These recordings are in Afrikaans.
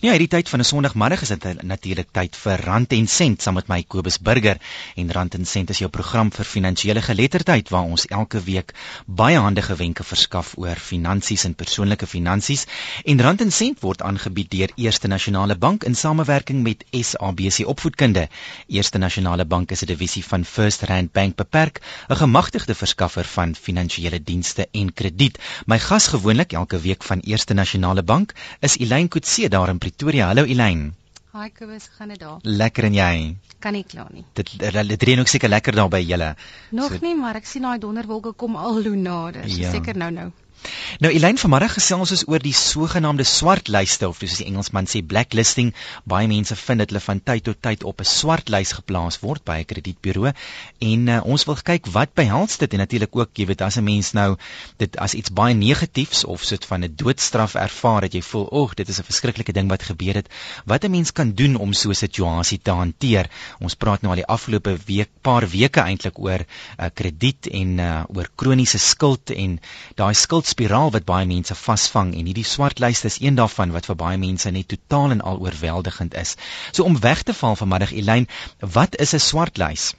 Ja, hierdie tyd van 'n Sondagmiddag is dit natuurlik tyd vir Rand en Sent saam met my Kobus Burger en Rand en Sent is jou program vir finansiële geletterdheid waar ons elke week baie handige wenke verskaf oor finansies en persoonlike finansies en Rand en Sent word aangebied deur Eerste Nasionale Bank in samewerking met SABC Opvoedkunde. Eerste Nasionale Bank is 'n divisie van First Rand Bank beperk, 'n gemagtigde verskaffer van finansiële dienste en krediet. My gas gewoonlik elke week van Eerste Nasionale Bank is Elaine Kutse daar in Pretoria. Hallo Elaine. Haai Kobus, gaan dit daar? Lekker en jy? Kan nie kla nie. Dit dit reën ook seker lekker daar by julle. Nog so, nie, maar ek sien daai donderwolke kom al hoe nader. Ja. Seker nou nou. Nou Elaine vanmiddag gesels ons oor die sogenaamde swartlyste of soos die Engelsman sê blacklisting. Baie mense vind dat hulle van tyd tot tyd op 'n swartlys geplaas word by 'n kredietburo en uh, ons wil kyk wat behels dit en natuurlik ook jy weet as 'n mens nou dit as iets baie negatiefs of soet van 'n doodstraf ervaar dat jy voel oeg dit is 'n verskriklike ding wat gebeur het wat 'n mens kan doen om so 'n situasie te hanteer. Ons praat nou al die afgelope week paar weke eintlik oor uh, krediet en uh, oor kroniese skuld en daai skuld spiraal wat baie mense vasvang en hierdie swartlyste is een daarvan wat vir baie mense net totaal en al oorweldigend is. So om weg te val vanmiddag Elyn, wat is 'n swartlys?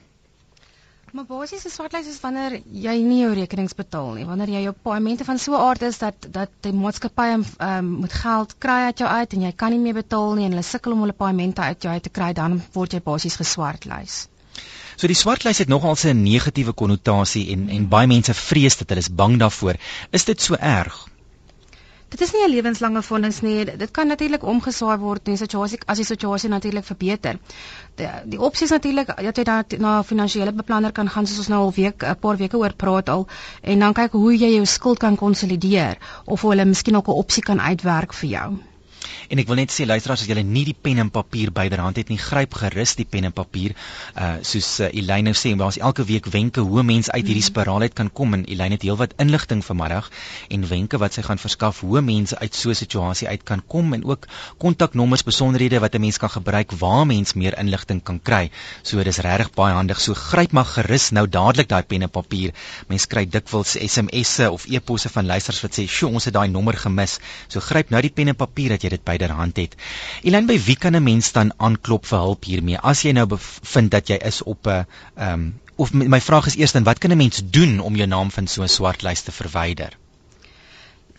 Maar basies 'n swartlys is wanneer jy nie jou rekenings betaal nie, wanneer jy jou paaiemente van so 'n aard is dat dat die maatskappy um, um, moet geld kry uit jou uit en jy kan nie meer betaal nie en hulle sukkel om hulle paaiemente uit jou uit te kry, dan word jy basies geswartlys. So die swartlys het nogal 'n negatiewe konnotasie en en baie mense vrees dat hulle is bang daarvoor. Is dit so erg? Dit is nie 'n lewenslange vonnis nie. Dit kan natuurlik omgeswaai word in 'n situasie as die situasie natuurlik verbeter. Die, die opsie is natuurlik dat jy dan na 'n finansiële beplanner kan gaan soos ons nou al week 'n paar weke oor praat al en dan kyk hoe jy jou skuld kan konsolideer of hulle miskien ook 'n opsie kan uitwerk vir jou. En ek wil net sê luisteraars as julle nie die pen en papier byderhand het nie, gryp gerus die pen en papier. Uh soos uh, Elyn nou sê, daar's elke week wenke hoe mens uit hierdie spiraal uit kan kom en Elyn het heelwat inligting vanmiddag en wenke wat sy gaan verskaf hoe mense uit so 'n situasie uit kan kom en ook kontaknommers, besonderhede wat 'n mens kan gebruik waar mens meer inligting kan kry. So dis regtig baie handig. So gryp maar gerus nou dadelik daai pen en papier. Mense kry dikwels SMS'e of e-posse van luisters wat sê, "Sjoe, ons het daai nommer gemis." So gryp nou die pen en papier dat jy dit byderhand het. Elyn, by wie kan 'n mens dan aanklop vir hulp hiermee? As jy nou bevind dat jy is op 'n ehm um, of my vraag is eers dan wat kan 'n mens doen om jou naam van so 'n swartlys te verwyder?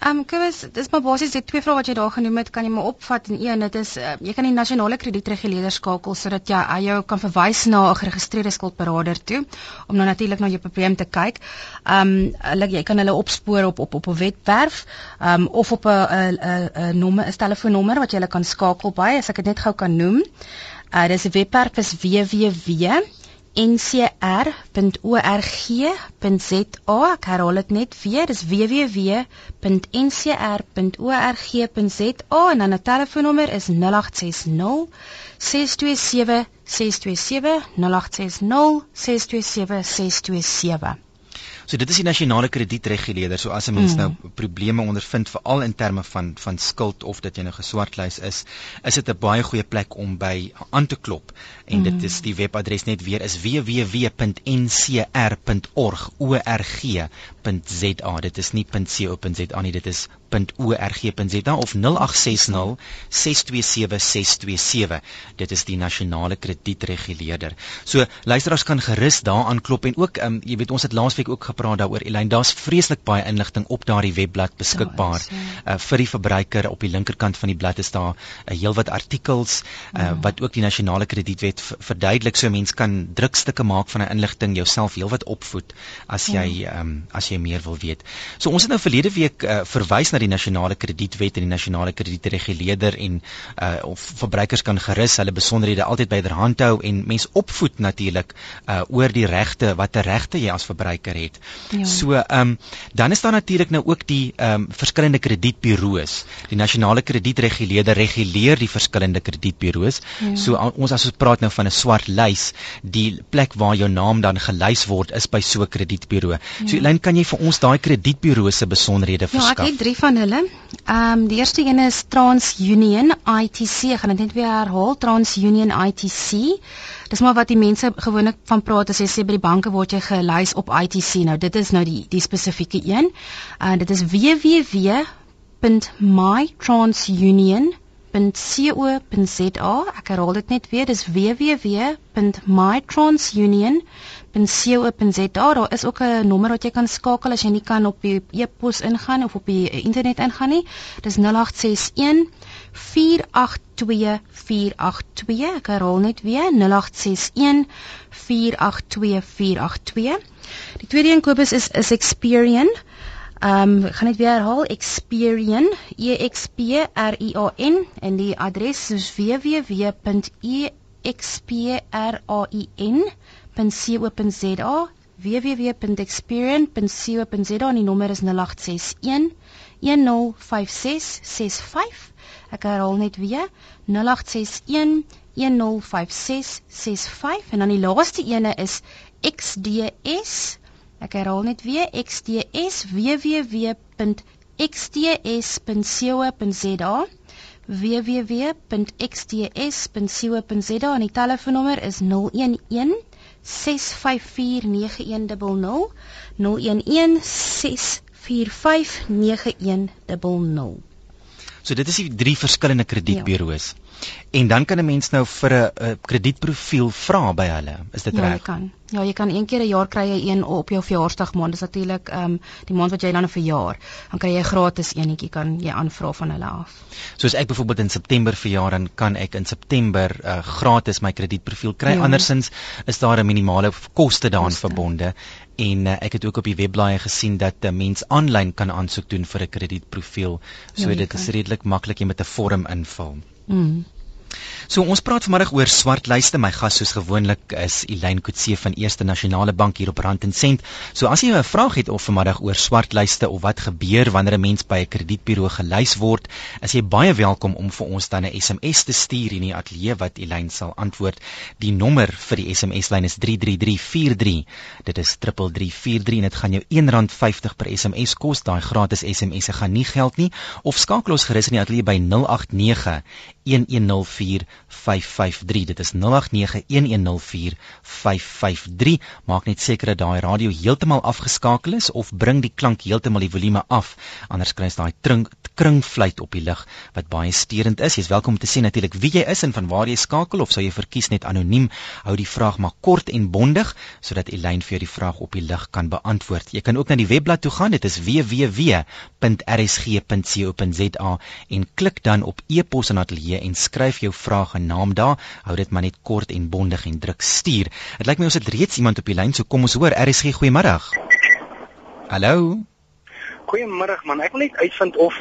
Ehm um, Kobus, dis maar basies die twee vrae wat jy daar genoem het, kan jy maar opvat in een. Dit is uh, jy kan die nasionale kredietreguleerder skakel sodat jy uh, jou kan verwys na 'n geregistreerde skuldberader toe om nou natuurlik na jou probleem te kyk. Ehm um, hulle jy kan hulle opspoor op op op 'n webwerf ehm um, of op 'n 'n 'n 'n nommer, 'n telefoonnommer wat jy hulle kan skakel by as ek dit net gou kan noem. Uh dis 'n webwerf is www ncr.org.za. Ek herhaal dit net weer, dis www.ncr.org.za en dan 'n telefoonnommer is 0860 627 627 0860 627 627. So dit is die nasionale kredietreguleerder. So as 'n mens mm. nou probleme ondervind veral in terme van van skuld of dat jy nou geswartlys is, is dit 'n baie goeie plek om by aan te klop. En mm. dit is die webadres net weer is www.ncr.org.za. Dit is nie .co.za nie, dit is www.org.za of 0860 627 627. Dit is die nasionale kredietreguleerder. So luisteraars kan gerus daaraan klop en ook um, jy weet ons het laasweek ook gepraat daaroor Elyn, daar's vreeslik baie inligting op daardie webblad beskikbaar is, ja. uh, vir die verbruiker. Op die linkerkant van die blad is daar 'n uh, heelwat artikels uh, ja. wat ook die nasionale kredietwet verduidelik so mens kan drukstukke maak van 'n inligting jouself heelwat opvoed as jy ja. um, as jy meer wil weet. So ons het nou verlede week uh, verwys na die nasionale kredietwet en die nasionale kredietreguleerder en uh of verbruikers kan gerus hulle besonderhede altyd byderhand hou en mens opvoed natuurlik uh oor die regte watter regte jy as verbruiker het. Ja. So ehm um, dan is daar natuurlik nou ook die ehm um, verskillende kredietburo's. Die nasionale kredietreguleerder reguleer die verskillende kredietburo's. Ja. So ons as ons praat nou van 'n swart lys, die plek waar jou naam dan gelys word is by so 'n kredietburo. Ja. So Elyn, kan jy vir ons daai kredietburo's se besonderhede verskaf? Ja, ek het drie van hulle. Ehm um, die eerste een is TransUnion ITC. Ek gaan dit net weer herhaal. TransUnion ITC. Dis maar wat die mense gewoonlik van praat as jy sê by die banke word jy gelys op ITC. Nou dit is nou die die spesifieke een. Uh dit is www.mytransunion Ek herhaal dit net weer, dis www.mytransunion.co.za. Daar is ook 'n nommer wat jy kan skakel as jy nie kan op die e-pos ingaan of op die internet ingaan nie. Dis 0861 482 482. Ek herhaal net weer 0861 482 482. Die tweede een Kobus is is Experian. Ehm um, gaan net weer herhaal Experian E X P R I A N en die adres is www.exprain.co.za www.experian.co.za en die nommer is 0861 105665 Ek herhaal net weer 0861 105665 en dan die laaste ene is XDS Ek herhaal net weer XDS www.xds.co.za www.xds.co.za en die telefoonnommer is 011 6549100 011 6459100 So dit is die drie verskillende kredietburo's. Ja. En dan kan 'n mens nou vir 'n kredietprofiel vra by hulle. Is dit ja, reg? Ja, jy kan. Ja, jy kan een keer 'n jaar kry jy een op jou verjaarsdag maand. Dis natuurlik ehm um, die maand wat jy dan 'n verjaar. Dan kry jy gratis eenetjie kan jy aanvra van hulle af. Soos ek byvoorbeeld in September verjaar dan kan ek in September uh, gratis my kredietprofiel kry. Ja. Andersins is daar 'n minimale koste daaraan verbonde. En uh, ek het ook op die webblaaie gesien dat 'n uh, mens aanlyn kan aansoek doen vir 'n kredietprofiel. So ja, dit kan. is redelik maklik jy met 'n vorm invul. Mm. So ons praat vanmiddag oor swartlyste. My gas soos gewoonlik is Elyn Kutse van Eerste Nasionale Bank hier op Rand en Sent. So as jy 'n vraag het of vanmiddag oor swartlyste of wat gebeur wanneer 'n mens by 'n kredietburo gelys word, is jy baie welkom om vir ons dan 'n SMS te stuur in die ateljee wat Elyn sal antwoord. Die nommer vir die SMS lyn is 33343. Dit is 3343 en dit gaan jou R1.50 per SMS kos. Daai gratis SMS'e gaan nie geld nie of skakel ons gerus in die ateljee by 089 1104553 dit is 0891104553 maak net seker dat daai radio heeltemal afgeskakel is of bring die klank heeltemal die volume af. Anders kry jy daai kringfluit op die lig wat baie sterend is. Jy's welkom om te sê natuurlik wie jy is en van waar jy skakel of sou jy verkies net anoniem. Hou die vraag maar kort en bondig sodat Elyn vir jou die vraag op die lig kan beantwoord. Jy kan ook na die webblad toe gaan. Dit is www.rsg.co.za en klik dan op e-pos en ateljee gee en skryf jou vraag en naam daar. Hou dit maar net kort en bondig en druk stuur. Dit lyk my ons het reeds iemand op die lyn, so kom ons hoor. RSG goeiemôre. Hallo. Goeiemôre man. Ek wil net uitvind of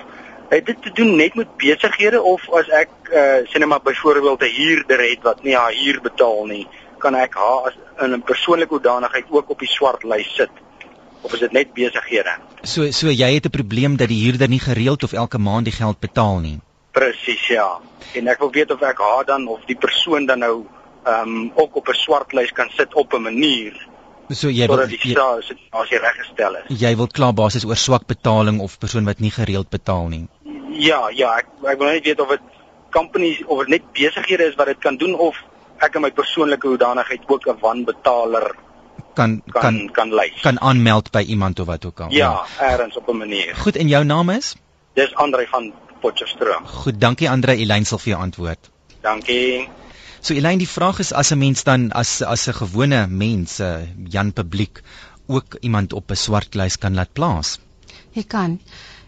het dit te doen net met besighede of as ek uh, sê net maar byvoorbeeld 'n huurder het wat nie haar huur betaal nie, kan ek haar as in 'n persoonlike hoedanigheid ook op die swart lys sit? Of is dit net besighede? So so jy het 'n probleem dat die huurder nie gereeld of elke maand die geld betaal nie. Presies ja. En ek wil weet of ek haar dan of die persoon dan nou ehm um, ook op 'n swart lys kan sit op 'n manier so jy wil as jy reggestel is. Jy wil klaar basis oor swak betaling of persoon wat nie gereeld betaal nie. Ja, ja, ek ek wil net weet of dit companies of dit net besighede is wat dit kan doen of ek in my persoonlike hoedanigheid ook 'n wanbetaler kan kan kan, kan lys. Kan aanmeld by iemand of wat ook al. Ja, ja. ergens op 'n manier. Goed, en jou naam is? Dis Andre van Potchefstroom. Goed, dankie Andre. Elyn sal vir jou antwoord. Dankie. So Elyn, die vraag is as 'n mens dan as as 'n gewone mens, 'n uh, Jan publiek ook iemand op 'n swart lys kan laat plaas. Jy kan.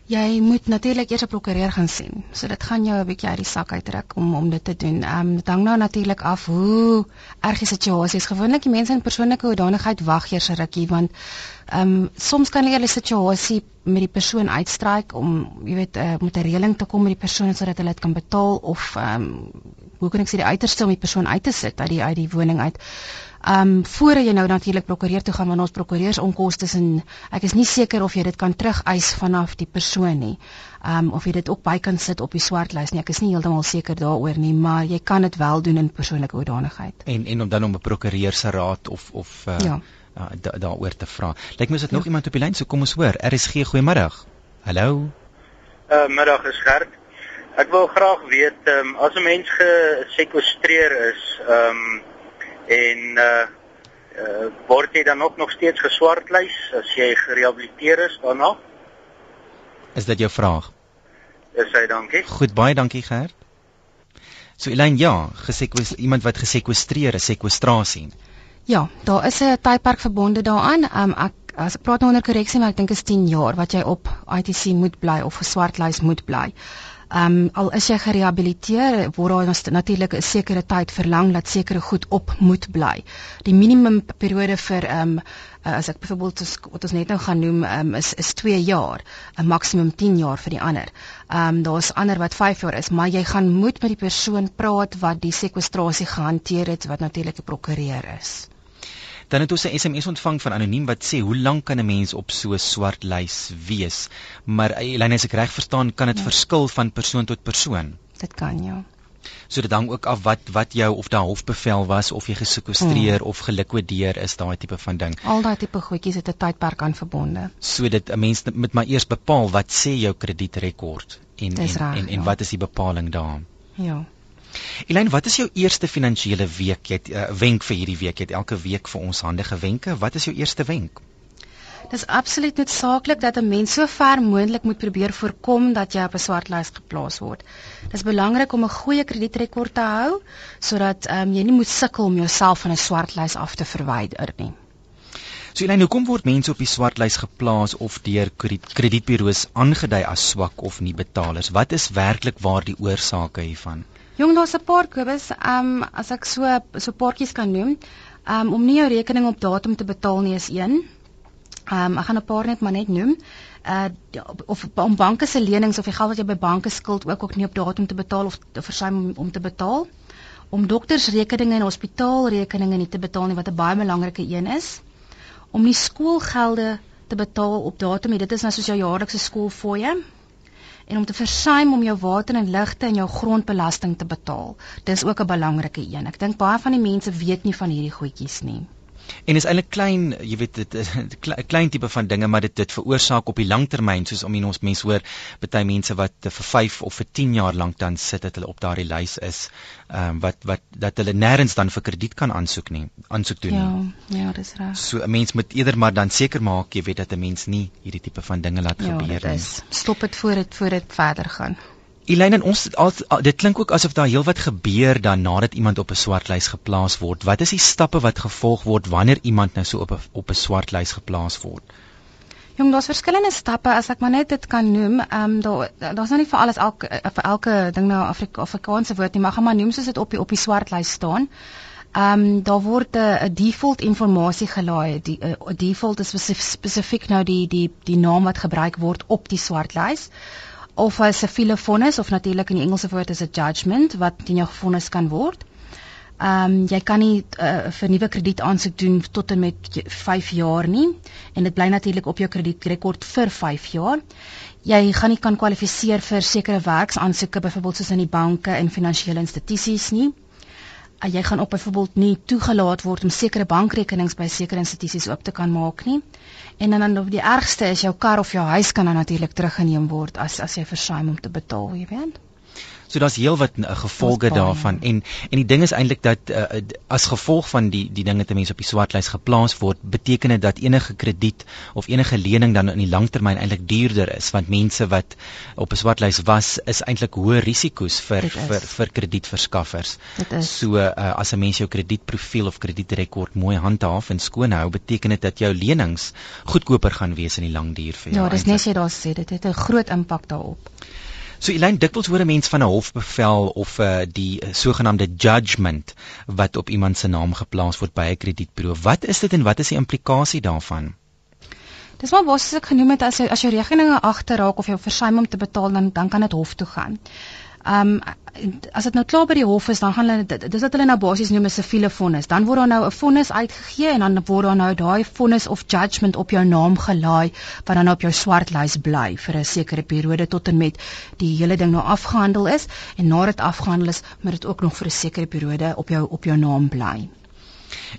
Jy moet natuurlik eers 'n prokureur gaan sien. So dit gaan jou 'n bietjie uit die sak uittrek om om dit te doen. Ehm um, dit hang nou natuurlik af hoe erg die situasie is. Gewoonlik die mense in persoonlike hoedanigheid wag eers 'n rukkie want ehm um, soms kan hulle die situasie met die persoon uitstryk om jy weet uh, met 'n reëling te kom met die persoon sodat hulle dit kan betaal of ehm um, hoe kan ek sê die uiterste om die persoon uit te sit uit die uit die woning uit. Ehm um, voor jy nou natuurlik prokureur toe gaan want ons prokureurs onkoste en ek is nie seker of jy dit kan terugeis vanaf die persoon nie. Ehm um, of jy dit ook by kan sit op die swartlys nie. Ek is nie heeltemal seker daaroor nie, maar jy kan dit wel doen in persoonlike hoedanigheid. En en om dan om 'n prokureur se raad of of uh, ja. uh, daaroor te vra. Lyk my is dit ja. nog iemand op die lyn, so kom ons hoor. RSG goeiemôre. Hallo. Uh middag is Gert. Ek wil graag weet ehm um, as 'n mens gesekwestreer is, ehm um, en uh uh word jy dan ook nog steeds geswartlys as jy gerehabiliteer is daarna? Is dit jou vraag? Dis hy, dankie. Goed, baie dankie Gert. So Elaine, ja, gesekwes iemand wat gesekwestreer is, sekwestrasie. Ja, daar is 'n tydperk verbonde daaraan. Um, ek as ek praat nou onder korreksie, maar ek dink is 10 jaar wat jy op ITC moet bly of geswartlys moet bly. Ehm um, al is jy gerehabiliteer, word daar natuurlik 'n sekere tyd verlang dat sekere goed op moet bly. Die minimum periode vir ehm um, as ek byvoorbeeld wat ons net nou gaan noem, um, is is 2 jaar, 'n maksimum 10 jaar vir die ander. Ehm um, daar's ander wat 5 jaar is, maar jy gaan moet met die persoon praat wat die sekwestrasie gehanteer het wat natuurlik 'n prokureur is. Dan het ons 'n SMS ontvang van anoniem wat sê hoe lank kan 'n mens op so 'n swart lys wees? Maar eh, Elena, as ek reg verstaan, kan dit ja. verskil van persoon tot persoon. Dit kan ja. So dit hang ook af wat wat jou of daai hofbevel was of jy gesekwestreer hmm. of gelikwideer is, daai tipe van ding. Al daai tipe goedjies het 'n tydperk aan verbonde. So dit 'n mens moet maar eers bepaal wat sê jou kredietrekord en en, raar, en en ja. wat is die bepaling daar? Ja. Elaine, wat is jou eerste finansiële week? Jy het 'n uh, eh, wenk vir hierdie week. Jy het elke week vir ons handige wenke. Wat is jou eerste wenk? Dit is absoluut noodsaaklik dat 'n mens so ver moontlik moet probeer voorkom dat jy op 'n swartlys geplaas word. Dit is belangrik om 'n goeie kredietrekord te hou sodat um, jy nie moet sukkel om jouself van 'n swartlys af te verwyder nie. So Elaine, hoekom word mense op die swartlys geplaas of deur kredietburo's aangedui as swak of nie betalers? Wat is werklik waar die oorsake hiervan? Jong, daar's 'n paar Kobus, ehm um, as ek so so paartjies kan noem, ehm um, om nie jou rekening op datum te betaal nie is een. Ehm um, ek gaan 'n paar net maar net noem. Uh of om banke se lenings of die geld wat jy by banke skuld ook ook nie op datum te betaal of te versuim om, om te betaal. Om doktersrekeninge en hospitaalrekeninge nie te betaal nie wat 'n baie belangrike een is. Om nie skoolgelde te betaal op datum nie. Dit is nou soos jou jaarlikse skoolfooie en om te versuim om jou water en ligte en jou grondbelasting te betaal. Dis ook 'n belangrike een. Ek dink baie van die mense weet nie van hierdie goedjies nie. En is eintlik klein, jy weet dit 'n klein tipe van dinge maar dit dit veroorsaak op die langtermyn soos om ons mense hoor baie mense wat vir 5 of vir 10 jaar lank dan sit dat hulle op daardie lys is, ehm um, wat wat dat hulle nêrens dan vir krediet kan aansoek nie, aansoek doen ja, nie. Ja, ja, dis reg. So 'n mens moet eerder maar dan seker maak jy weet dat 'n mens nie hierdie tipe van dinge laat ja, gebeur nie. Stop dit voor dit voor dit verder gaan. Elaine en ons al, dit klink ook asof daar heelwat gebeur dan nadat iemand op 'n swartlys geplaas word. Wat is die stappe wat gevolg word wanneer iemand nou so op 'n op 'n swartlys geplaas word? Jong, daar's verskillende stappe as ek maar net dit kan noem. Ehm um, daar daar's nou nie vir alles elke vir elke ding nou Afrika Afrikaanse woord nie, maar gaan maar noem soos dit op die op die swartlys staan. Ehm um, daar word 'n default inligting gelaai. Die 'n default is spesifiek nou die die die naam wat gebruik word op die swartlys of 'n siviele vonnis of natuurlik in die Engelse woord is 'n judgment wat teen jou vonnis kan word. Ehm um, jy kan nie uh, vir nuwe krediet aansoek doen tot en met 5 jaar nie en dit bly natuurlik op jou kredietrekord vir 5 jaar. Jy gaan nie kan kwalifiseer vir sekere werksaansoeke byvoorbeeld soos in die banke en finansiële institusies nie. Uh, jy gaan op byvoorbeeld nie toegelaat word om sekere bankrekenings by sekere institusies oop te kan maak nie. En dan dan die ergste is jou kar of jou huis kan dan natuurlik teruggeneem word as as jy versuim om te betaal, jy weet. So daar's heelwat uh, gevolge daarvan en en die ding is eintlik dat uh, as gevolg van die die dinge te mense op die swartlys geplaas word, beteken dit dat enige krediet of enige lening dan in die langtermyn eintlik duurder is want mense wat op 'n swartlys was is eintlik hoë risiko's vir vir vir kredietverskaffers. So uh, as 'n mens jou kredietprofiel of kredietrekord mooi handhaaf en skoon hou, beteken dit dat jou lenings goedkoper gaan wees in die lang duur vir jou. Ja, dis net jy daar sê dit het 'n groot impak daarop. So Elaine dikwels hoor 'n mens van 'n hofbevel of uh, die uh, sogenaamde judgment wat op iemand se naam geplaas word by 'n kredietburo. Wat is dit en wat is die implikasie daarvan? Dis maar wat ek genoem het as jy as jou rekeninge agterraak of jy versuim om te betaal dan dan kan dit hof toe gaan. Ehm um, as dit nou klaar by die hof is, dan gaan hulle dis wat hulle nou basies noem 'n siviele vonnis. Dan word daar nou 'n vonnis uitgegee en dan word daar nou daai vonnis of judgment op jou naam gelaai wat dan op jou swart lys bly vir 'n sekere periode tot en met die hele ding nou afgehandel is en nadat dit afgehandel is, moet dit ook nog vir 'n sekere periode op jou op jou naam bly.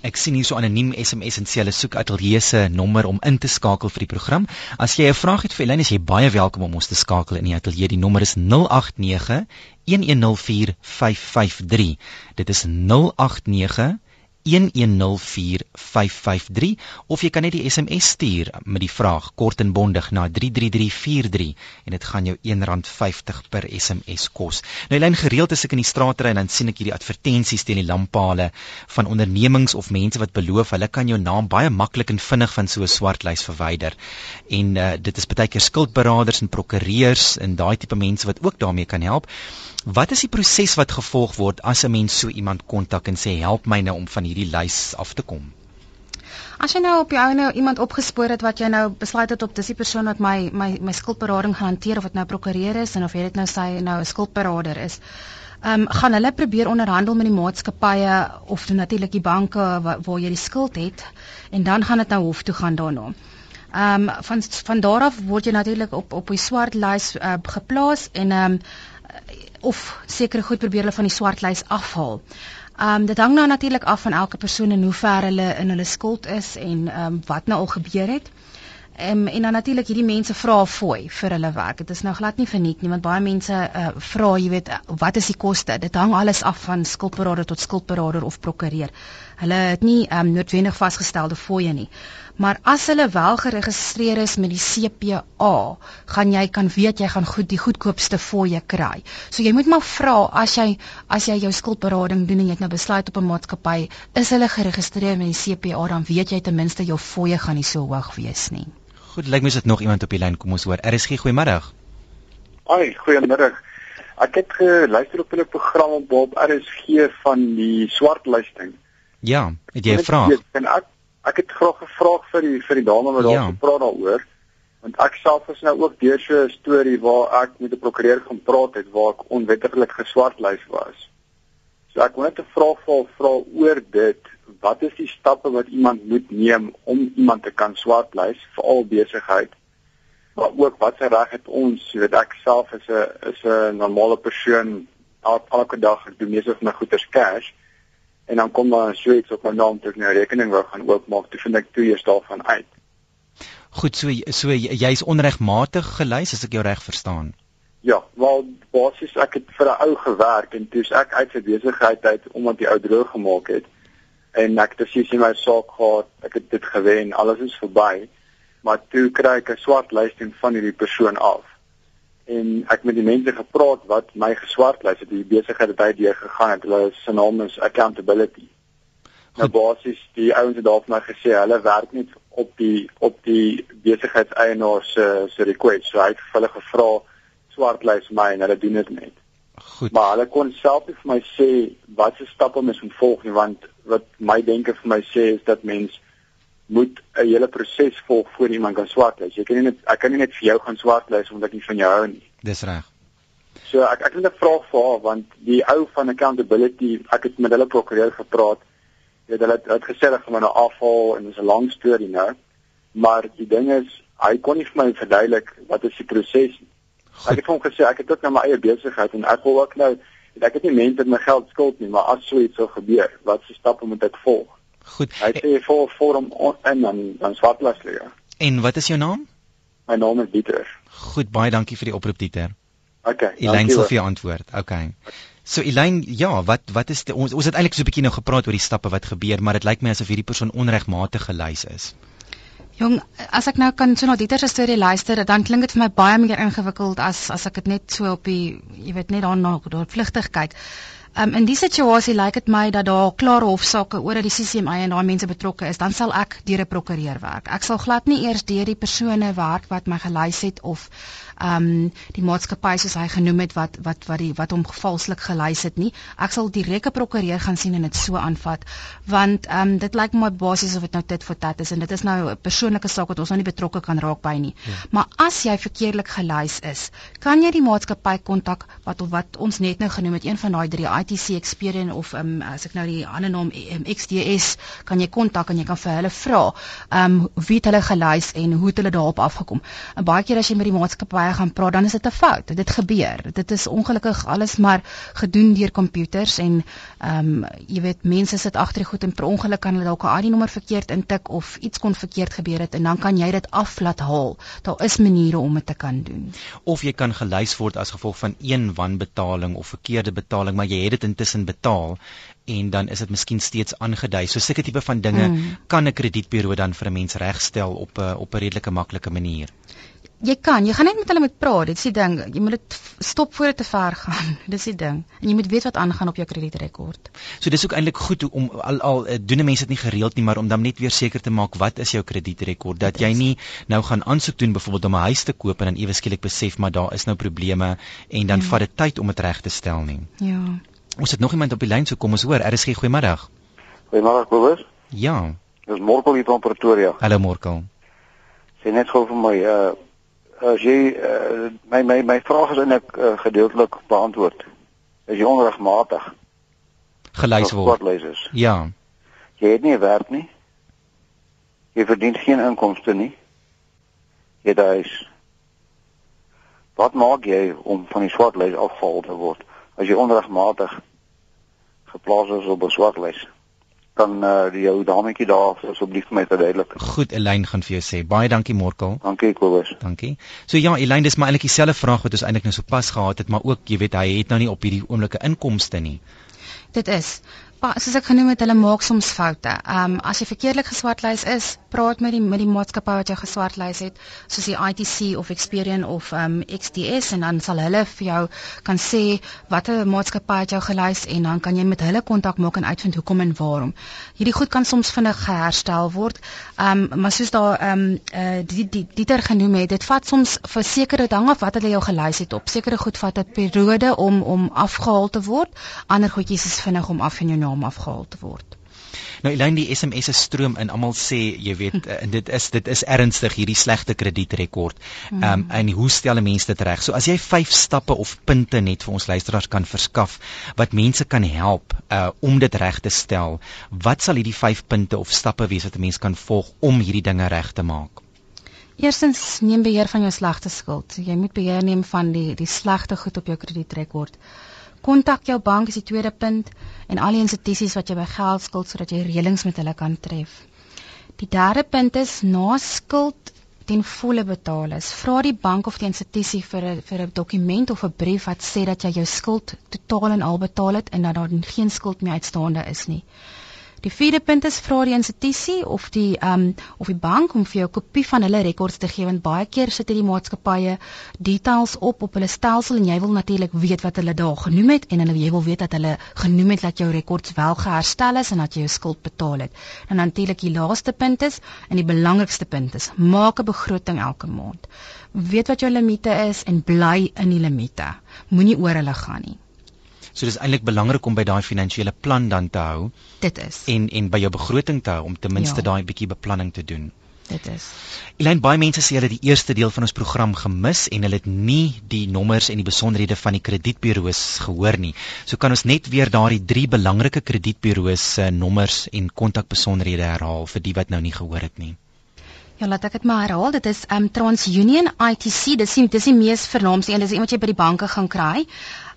Ek sien hier so anoniem SMS en sê hulle soek ateljee se nommer om in te skakel vir die program. As jy 'n vraag het vir Elyn, is jy baie welkom om ons te skakel in die ateljee. Die nommer is 089 1104553. Dit is 089 1104553553 of jy kan net die SMS stuur met die vraag kort en bondig na 33343 en dit gaan jou R1.50 per SMS kos. Nou lyn gereeld as ek in die straat ry en dan sien ek hierdie advertensies teen die lamppale van ondernemings of mense wat beloof hulle kan jou naam baie maklik en vinnig van so 'n swart lys verwyder. En uh, dit is baie keer skuldberaders en prokureurs en daai tipe mense wat ook daarmee kan help. Wat is die proses wat gevolg word as 'n mens so iemand kontak en sê help my nou om van hierdie lys af te kom? As jy nou op jou nou iemand opgespoor het wat jy nou besluit het op dis die persoon wat my my my skuldberading gaan hanteer of dit nou prokureur is en of jy dit nou sê nou 'n skuldberader is. Ehm um, gaan hulle probeer onderhandel met die maatskappye of natuurlik die banke waar, waar jy die skuld het en dan gaan dit nou hof toe gaan daarna. Ehm um, van van daar af word jy natuurlik op op die swart lys uh, geplaas en ehm um, of sekere goed probeer hulle van die swart lys afhaal. Ehm um, dit hang nou natuurlik af van elke persoon en hoe ver hulle in hulle skuld is en ehm um, wat nou al gebeur het. Um, en dan natuurlik hierdie mense vra fooi vir hulle werk. Dit is nou glad nie verniet nie want baie mense uh, vra, jy weet, wat is die koste? Dit hang alles af van skuldberader tot skuldberader of prokureur. Hulle het nie um, noodwendig vasgestelde fooie nie. Maar as hulle wel geregistreer is met die CPA, gaan jy kan weet jy gaan goed die goedkoopste fooie kry. So jy moet maar vra as jy as jy jou skuldberading doen en jy het nou besluit op 'n maatskappy, is hulle geregistreer met die CPA, dan weet jy ten minste jou fooie gaan nie so hoog wees nie. Goed, lyk my is dit nog iemand op die lyn. Kom ons hoor. RSG, goeiemôre. Ai, goeiemôre. Ek het geluister op 'n program op Bob RSG van die swartlysting. Ja, het jy 'n vraag? En ek ek het graag 'n vraag vir die vir die dame wat daar ja. gepraat daaroor. Want ek self is nou ook deur so 'n storie waar ek met 'n prokureur gaan praat het waar ek onwettiglik geswartlys was. So ek wil net 'n vraag vir vra oor dit. Wat is die stappe wat iemand moet neem om iemand te kan swartlys vir al besigheid? Maar ook wat se reg het ons, jy weet ek self is 'n is 'n normale persoon elke dag ek doen meeste van my goederes cash en dan kom daar so iets op my naam toe ek nou rekening wou gaan oopmaak toe vind ek toe eers daarvan uit. Goed, so so jy's onregmatig gelys as ek jou reg verstaan. Ja, wel basies ek het vir 'n ou gewerk en toe's ek uit sy besigheid uit omdat die ou droog gemaak het en ek het presies in my saak gehad, ek het dit gewen, alles is verby. Maar toe kry ek 'n swart lysting van hierdie persoon af en ek met die mense gepraat wat my geswartlys het, die besigheid het uit deur gegaan het. Hulle se naam is accountability. Nou basies die ouens het daar vir my gesê hulle werk net op die op die besigheidseienaar se se request. So hy het hulle gevra swartlys my en hulle doen dit net. Goed. Maar hulle kon self nie vir my sê wat se stappe mens moet volg nie want wat my denke vir my sê is dat mens moet 'n hele proses volg voor iemand kan swartlys. Jy kan nie net ek kan nie net vir jou gaan swartlys omdat ek nie van jou hou nie. Dis reg. So ek ek het 'n vraag vir haar want die ou van accountability, ek het met hulle prokureur gepraat. Jy weet hulle het, het gesê dat hulle nou afhaal en dis 'n lang storie nou. Maar die ding is, hy kon nie vir my verduidelik wat is die proses nie. Ek het hom gesê ek het ook nou my eie besigheid en ek wil ook nou ek het nie mense met my geld skuld nie, maar as so iets sou gebeur, wat se stappe moet ek volg? Goed. Hy sê vir vorm en dan dan swartlas lê. En wat is jou naam? My naam is Dieter. Goed, baie dankie vir die oproep Dieter. Okay. Elaine sal vir jou antwoord. Okay. So Elaine, ja, wat wat is die, ons ons het eintlik so 'n bietjie nou gepraat oor die stappe wat gebeur, maar dit lyk my asof hierdie persoon onregmatig gelys is. Jong, as ek nou kan so na Dieter se storie luister, dan klink dit vir my baie meer ingewikkeld as as ek dit net so op die jy weet net daarna daar vlugtig kyk. Um, in die situasie lyk dit my dat daar klare hofsaake oor dat die CCMA en daai mense betrokke is, dan sal ek deur 'n prokureur werk. Ek sal glad nie eers deur die persone werk wat my gelys het of ehm um, die maatskappy soos hy genoem het wat wat wat die wat hom valslik gelys het nie. Ek sal direk 'n prokureur gaan sien en dit so aanvat want ehm um, dit lyk my basies of dit nou dit vir tat is en dit is nou 'n persoonlike saak wat ons nou nie betrokke kan raak by nie. Ja. Maar as jy verkeerlik gelys is, kan jy die maatskappy kontak wat of wat ons net nou genoem het, een van daai drie ITC Experian of um, as ek nou die ander naam um, XDS kan jy kontak en jy kan vir hulle vra ehm um, wie het hulle gelys en hoe het hulle daarop afgekom. En baie keer as jy met die maatskappy maatskappye gaan praat, dan is dit 'n fout. Dit gebeur. Dit is ongelukkig alles maar gedoen deur komputers en ehm um, jy weet mense sit agter die goed en per ongeluk kan hulle dalk 'n ID-nommer verkeerd intik of iets kon verkeerd gebeur het en dan kan jy dit aflaat haal. Daar is maniere om dit te kan doen. Of jy kan gelys word as gevolg van een wanbetaling of verkeerde betaling, maar jy het dit intussen betaal en dan is dit miskien steeds aangedui. So sulke tipe van dinge mm. kan 'n kredietburo dan vir 'n mens regstel op 'n op 'n redelike maklike manier. Jy kan, jy gaan net met hulle moet praat. Dit is die ding. Jy moet dit stop voor dit te ver gaan. Dis die ding. En jy moet weet wat aangaan op jou kredietrekord. So dis ook eintlik goed om al al eh, doen mense dit nie gereeld nie, maar om dan net weer seker te maak wat is jou kredietrekord dat jy nie nou gaan aansoek doen byvoorbeeld om 'n huis te koop en dan ewe skielik besef maar daar is nou probleme en dan ja. vat dit tyd om dit reg te stel nie. Ja. Ons het nog iemand op die lyn, so kom ons hoor. RSG goeiemiddag. Goeiemiddag, Boris. Ja. Dis Morkel hier van Pretoria. Hallo Morkel. Sê net gou vir my, uh as jy uh, my my my vraag is eintlik uh, gedeeltelik beantwoord. Is jy onregmatig? Gelys word. Ja. Jy het nie werk nie. Jy verdien geen inkomste nie. Jy daai Wat maak jy om van die swartlys afgehaal te word? as jy onregmatig geplaas is op 'n swartlys dan uh, jou dametjie daar asseblief vir my verduidelik. Goed, Elyn gaan vir jou sê. Baie dankie Morkel. Dankie Kobus. Dankie. So ja, Elyn, dis maar eintlik dieselfde vraag wat ons eintlik nou sopas gehad het, maar ook jy weet hy het nou nie op hierdie oomblikke inkomste nie. Dit is soos ek genoem het, hulle maak soms foute. Ehm um, as jy verkeerdelik geswartlys is, praat met die met die maatskappy wat jou geswartlys het, soos die ITC of Experian of ehm um, XDS en dan sal hulle vir jou kan sê watter maatskappy het jou gelys en dan kan jy met hulle kontak maak en uitvind hoekom en waarom. Hierdie goed kan soms vinnig geherstel word. Ehm um, maar soos daar ehm um, uh, die die Dieter genoem het, dit vat soms vir sekere dinge of wat hulle jou gelys het op sekere goed vat 'n periode om om afgehaal te word. Ander goedjies is vinnig om af in jou naam om afgehaal te word. Nou Elaine die SMS se stroom in almal sê jy weet en dit is dit is ernstig hierdie slegte kredietrekord. Ehm um, en hoe stel mense dit reg? So as jy 5 stappe of punte net vir ons luisteraars kan verskaf wat mense kan help uh om dit reg te stel, wat sal hierdie 5 punte of stappe wees wat 'n mens kan volg om hierdie dinge reg te maak? Eerstens neem beheer van jou slegte skuld. Jy moet beheer neem van die die slegte goed op jou kredietrekord kontak jou bank is die tweede punt en al die institusies wat jy by geld skuld sodat jy reëlings met hulle kan tref. Die derde punt is na skuld ten volle betaal is. Vra die bank of die institusie vir 'n vir 'n dokument of 'n brief wat sê dat jy jou skuld totaal en al betaal het en dat daar geen skuld meer uitstaande is nie. Die vierde punt is vra die institusie of die ehm um, of die bank om vir jou 'n kopie van hulle rekords te gee want baie keer sit hierdie maatskappye details op op hulle stelsel en jy wil natuurlik weet wat hulle daar genoem het en hulle jy wil weet dat hulle genoem het dat jou rekords wel geherstel is en dat jy jou skuld betaal het. En natuurlik die laaste punt is en die belangrikste punt is maak 'n begroting elke maand. Weet wat jou limite is en bly in die limite. Moenie oor hulle gaan nie. So dis eintlik belangrik om by daai finansiële plan dan te hou. Dit is. En en by jou begroting te hou om ten minste ja. daai bietjie beplanning te doen. Dit is. Elyn baie mense sê hulle het die eerste deel van ons program gemis en hulle het nie die nommers en die besonderhede van die kredietburo's gehoor nie. So kan ons net weer daardie drie belangrike kredietburo's se nommers en kontakbesonderhede herhaal vir die wat nou nie gehoor het nie. Ja, laat ek dit maar herhaal. Dit is um TransUnion ITC. Dis die dis die mees vernaamste een. Dis iemand jy by die banke gaan kry.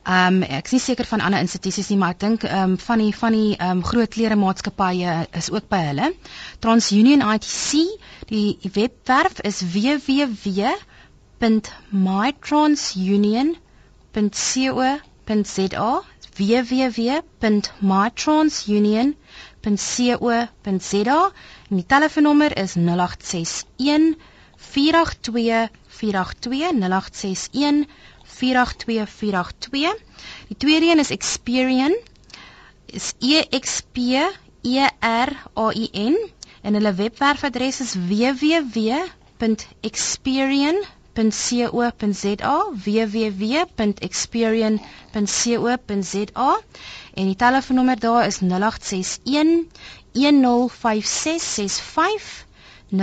Ehm um, ek is nie seker van ander institusies nie, maar ek dink ehm um, van die van die ehm um, groot klere maatskappye is ook by hulle. TransUnion ITC, die webwerf is www.mytransunion.co.za www.mytransunion.co.za en die telefoonnommer is 0861 482 482 0861 482. Die tweede een is Experian. Is E X P E R A I N en hulle webwerfadres is www.experian.co.za www.experian.co.za en die telefoonnommer daar is 0861 105665 0861105665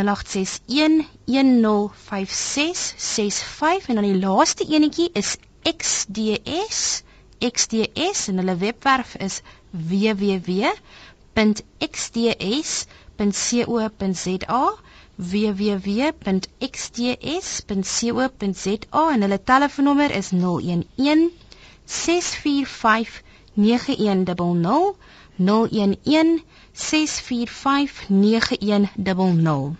en dan die laaste enetjie is XDS XDS en hulle webwerf is www.xds.co.za www.xts.co.za en hulle telefoonnommer is 011 645 9100 011 645 9100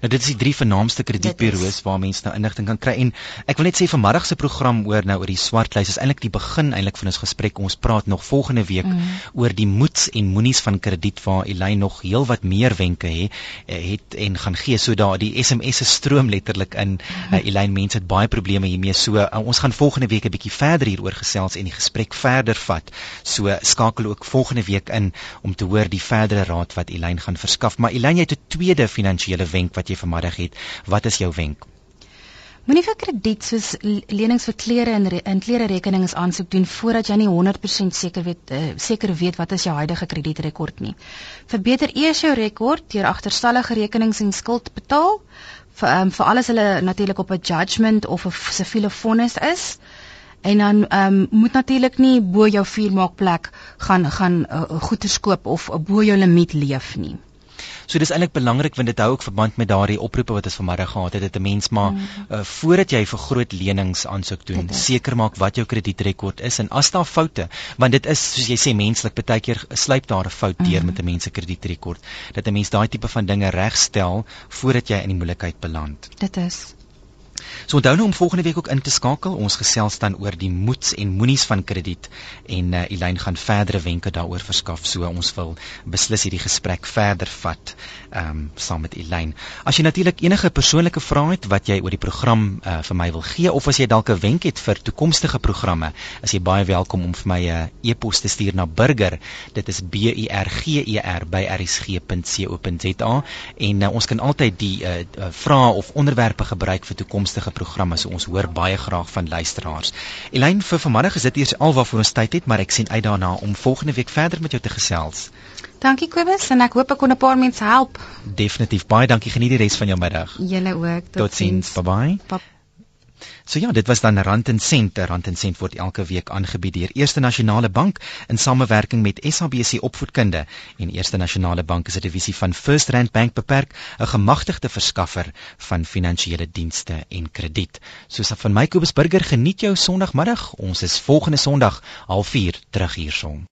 Nou dit is die drie vernaamste kredietburo's waar mense nou inligting kan kry en ek wil net sê vanmiddag se program oor nou oor die swartlys is eintlik die begin eintlik van ons gesprek. Ons praat nog volgende week mm. oor die moets en moenies van krediet waar Elyn nog heelwat meer wenke het, eh, het en gaan gee. So daar die SMS'e stroom letterlik in. Mm. Uh, Elyn mense het baie probleme hiermee. So uh, ons gaan volgende week 'n bietjie verder hieroor gesels en die gesprek verder vat. So skakel ook volgende week in om te hoor die verdere raad wat Elyn gaan verskaf. Maar Elyn jy het 'n tweede finansiële wenk wat jy vanmiddag het. Wat is jou wenk? Moenie vir krediet soos lenings vir klere en in klere rekenings aansoek doen voordat jy nie 100% seker weet uh, seker weet wat is jou huidige kredietrekord nie. Verbeter eers jou rekord deur agterstallige rekenings en skuld betaal vir um, vir alles hulle natuurlik op 'n judgment of 'n siviele vonnis is. En dan ehm um, moet natuurlik nie bo jou vuurmaakplek gaan gaan uh, goeder koop of bo jou limiet leef nie. So dis eintlik belangrik want dit hou ook verband met daardie oproepe wat ons vanmiddag gehad het dat 'n mens maar mm. uh, voordat jy vir groot lenings aansoek doen, seker maak wat jou kredietrekord is en as daar foute, want dit is soos jy sê menslik, baie keer sluip daar 'n fout deur mm. met 'n mens se kredietrekord, dat 'n mens daai tipe van dinge regstel voordat jy in die moeilikheid beland. Dit is So onthou nou om volgende week ook in te skakel. Ons gesels dan oor die moets en moenies van krediet en uh, Elyn gaan verdere wenke daaroor verskaf. So ons wil beslis hierdie gesprek verder vat ehm um, saam met Elyn. As jy natuurlik enige persoonlike vrae het wat jy oor die program uh, vir my wil gee of as jy dalk 'n wenk het vir toekomstige programme, is jy baie welkom om vir my 'n uh, e-pos te stuur na burger. Dit is B U R G E R by rsg.co.za en uh, ons kan altyd die uh, uh, vrae of onderwerpe gebruik vir toekomstige programme so ons hoor baie graag van luisteraars. Elyn vir vanmiddag is dit eers alwaarvoor ons tyd het, maar ek sien uit daarna om volgende week verder met jou te gesels. Dankie Kobus en ek hoop ek kon 'n paar mense help. Definitief. Baie dankie. Geniet die res van jou middag. Julle ook. Totsiens. Tot bye bye. Bye. So ja, dit was dan Rand en Sent. Rand en Sent word elke week aangebied deur Eerste Nasionale Bank in samewerking met SABC Opvoedkunde en Eerste Nasionale Bank is 'n divisie van First Rand Bank beperk, 'n gemagtigde verskaffer van finansiële dienste en krediet. Soos van my Kobus Burger, geniet jou Sondagmiddag. Ons is volgende Sondag 04:30 terug hierson.